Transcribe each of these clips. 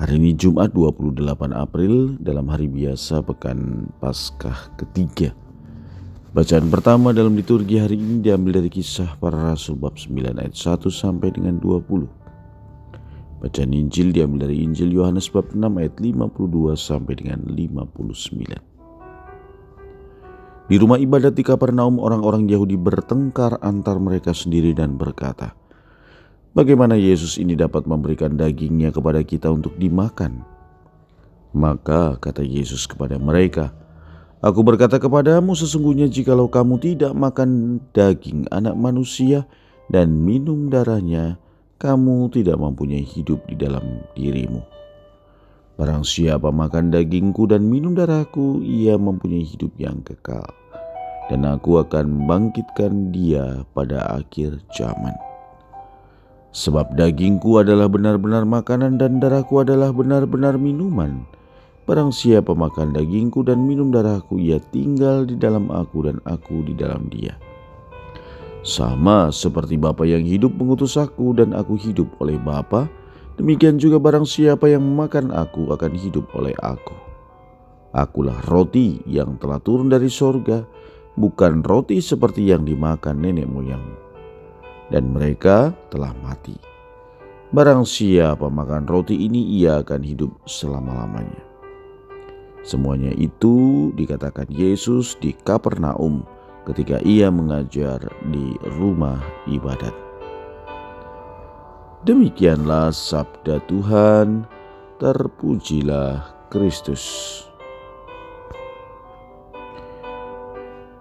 Hari ini Jumat 28 April dalam hari biasa pekan Paskah ketiga. Bacaan pertama dalam liturgi hari ini diambil dari kisah para rasul bab 9 ayat 1 sampai dengan 20. Bacaan Injil diambil dari Injil Yohanes bab 6 ayat 52 sampai dengan 59. Di rumah ibadat di Kapernaum orang-orang Yahudi bertengkar antar mereka sendiri dan berkata, Bagaimana Yesus ini dapat memberikan dagingnya kepada kita untuk dimakan? Maka kata Yesus kepada mereka, Aku berkata kepadamu sesungguhnya jikalau kamu tidak makan daging anak manusia dan minum darahnya, kamu tidak mempunyai hidup di dalam dirimu. Barang siapa makan dagingku dan minum darahku, ia mempunyai hidup yang kekal. Dan aku akan membangkitkan dia pada akhir zaman. Sebab dagingku adalah benar-benar makanan dan darahku adalah benar-benar minuman. Barang siapa makan dagingku dan minum darahku, ia tinggal di dalam aku dan aku di dalam dia. Sama seperti Bapa yang hidup mengutus aku dan aku hidup oleh Bapa, demikian juga barang siapa yang memakan aku akan hidup oleh aku. Akulah roti yang telah turun dari sorga, bukan roti seperti yang dimakan nenek moyangmu dan mereka telah mati. Barang siapa makan roti ini, ia akan hidup selama-lamanya. Semuanya itu dikatakan Yesus di Kapernaum ketika ia mengajar di rumah ibadat. Demikianlah sabda Tuhan, terpujilah Kristus.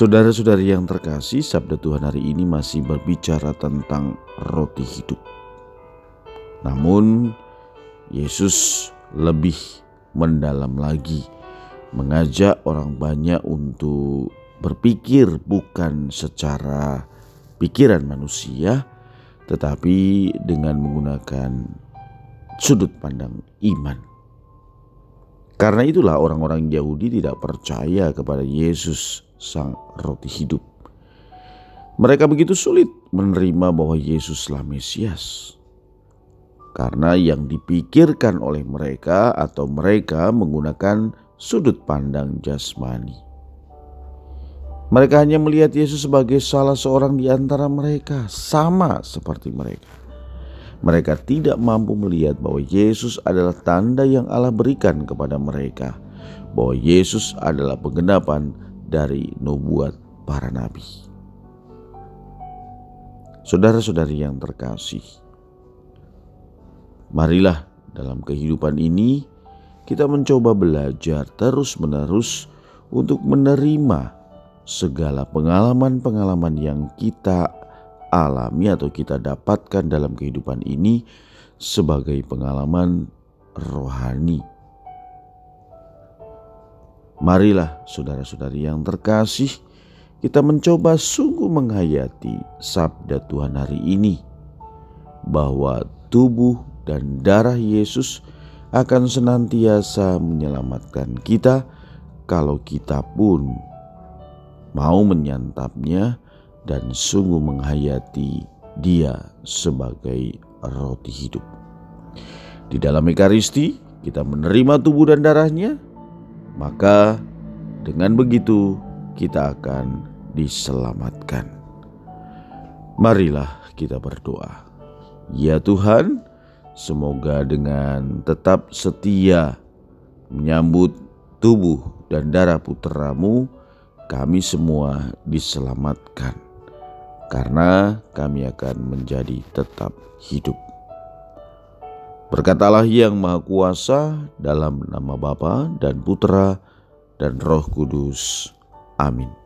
Saudara-saudari yang terkasih, sabda Tuhan hari ini masih berbicara tentang roti hidup. Namun, Yesus lebih mendalam lagi, mengajak orang banyak untuk berpikir bukan secara pikiran manusia, tetapi dengan menggunakan sudut pandang iman. Karena itulah orang-orang Yahudi tidak percaya kepada Yesus sang roti hidup. Mereka begitu sulit menerima bahwa Yesuslah Mesias. Karena yang dipikirkan oleh mereka atau mereka menggunakan sudut pandang jasmani. Mereka hanya melihat Yesus sebagai salah seorang di antara mereka, sama seperti mereka. Mereka tidak mampu melihat bahwa Yesus adalah tanda yang Allah berikan kepada mereka, bahwa Yesus adalah penggenapan dari nubuat para nabi. Saudara-saudari yang terkasih, marilah dalam kehidupan ini kita mencoba belajar terus-menerus untuk menerima segala pengalaman-pengalaman yang kita alami atau kita dapatkan dalam kehidupan ini sebagai pengalaman rohani. Marilah saudara-saudari yang terkasih, kita mencoba sungguh menghayati sabda Tuhan hari ini bahwa tubuh dan darah Yesus akan senantiasa menyelamatkan kita kalau kita pun mau menyantapnya dan sungguh menghayati dia sebagai roti hidup. Di dalam Ekaristi kita menerima tubuh dan darahnya maka dengan begitu kita akan diselamatkan. Marilah kita berdoa. Ya Tuhan, semoga dengan tetap setia menyambut tubuh dan darah putramu, kami semua diselamatkan. Karena kami akan menjadi tetap hidup. Berkatalah yang Maha Kuasa dalam nama Bapa dan Putra dan Roh Kudus. Amin.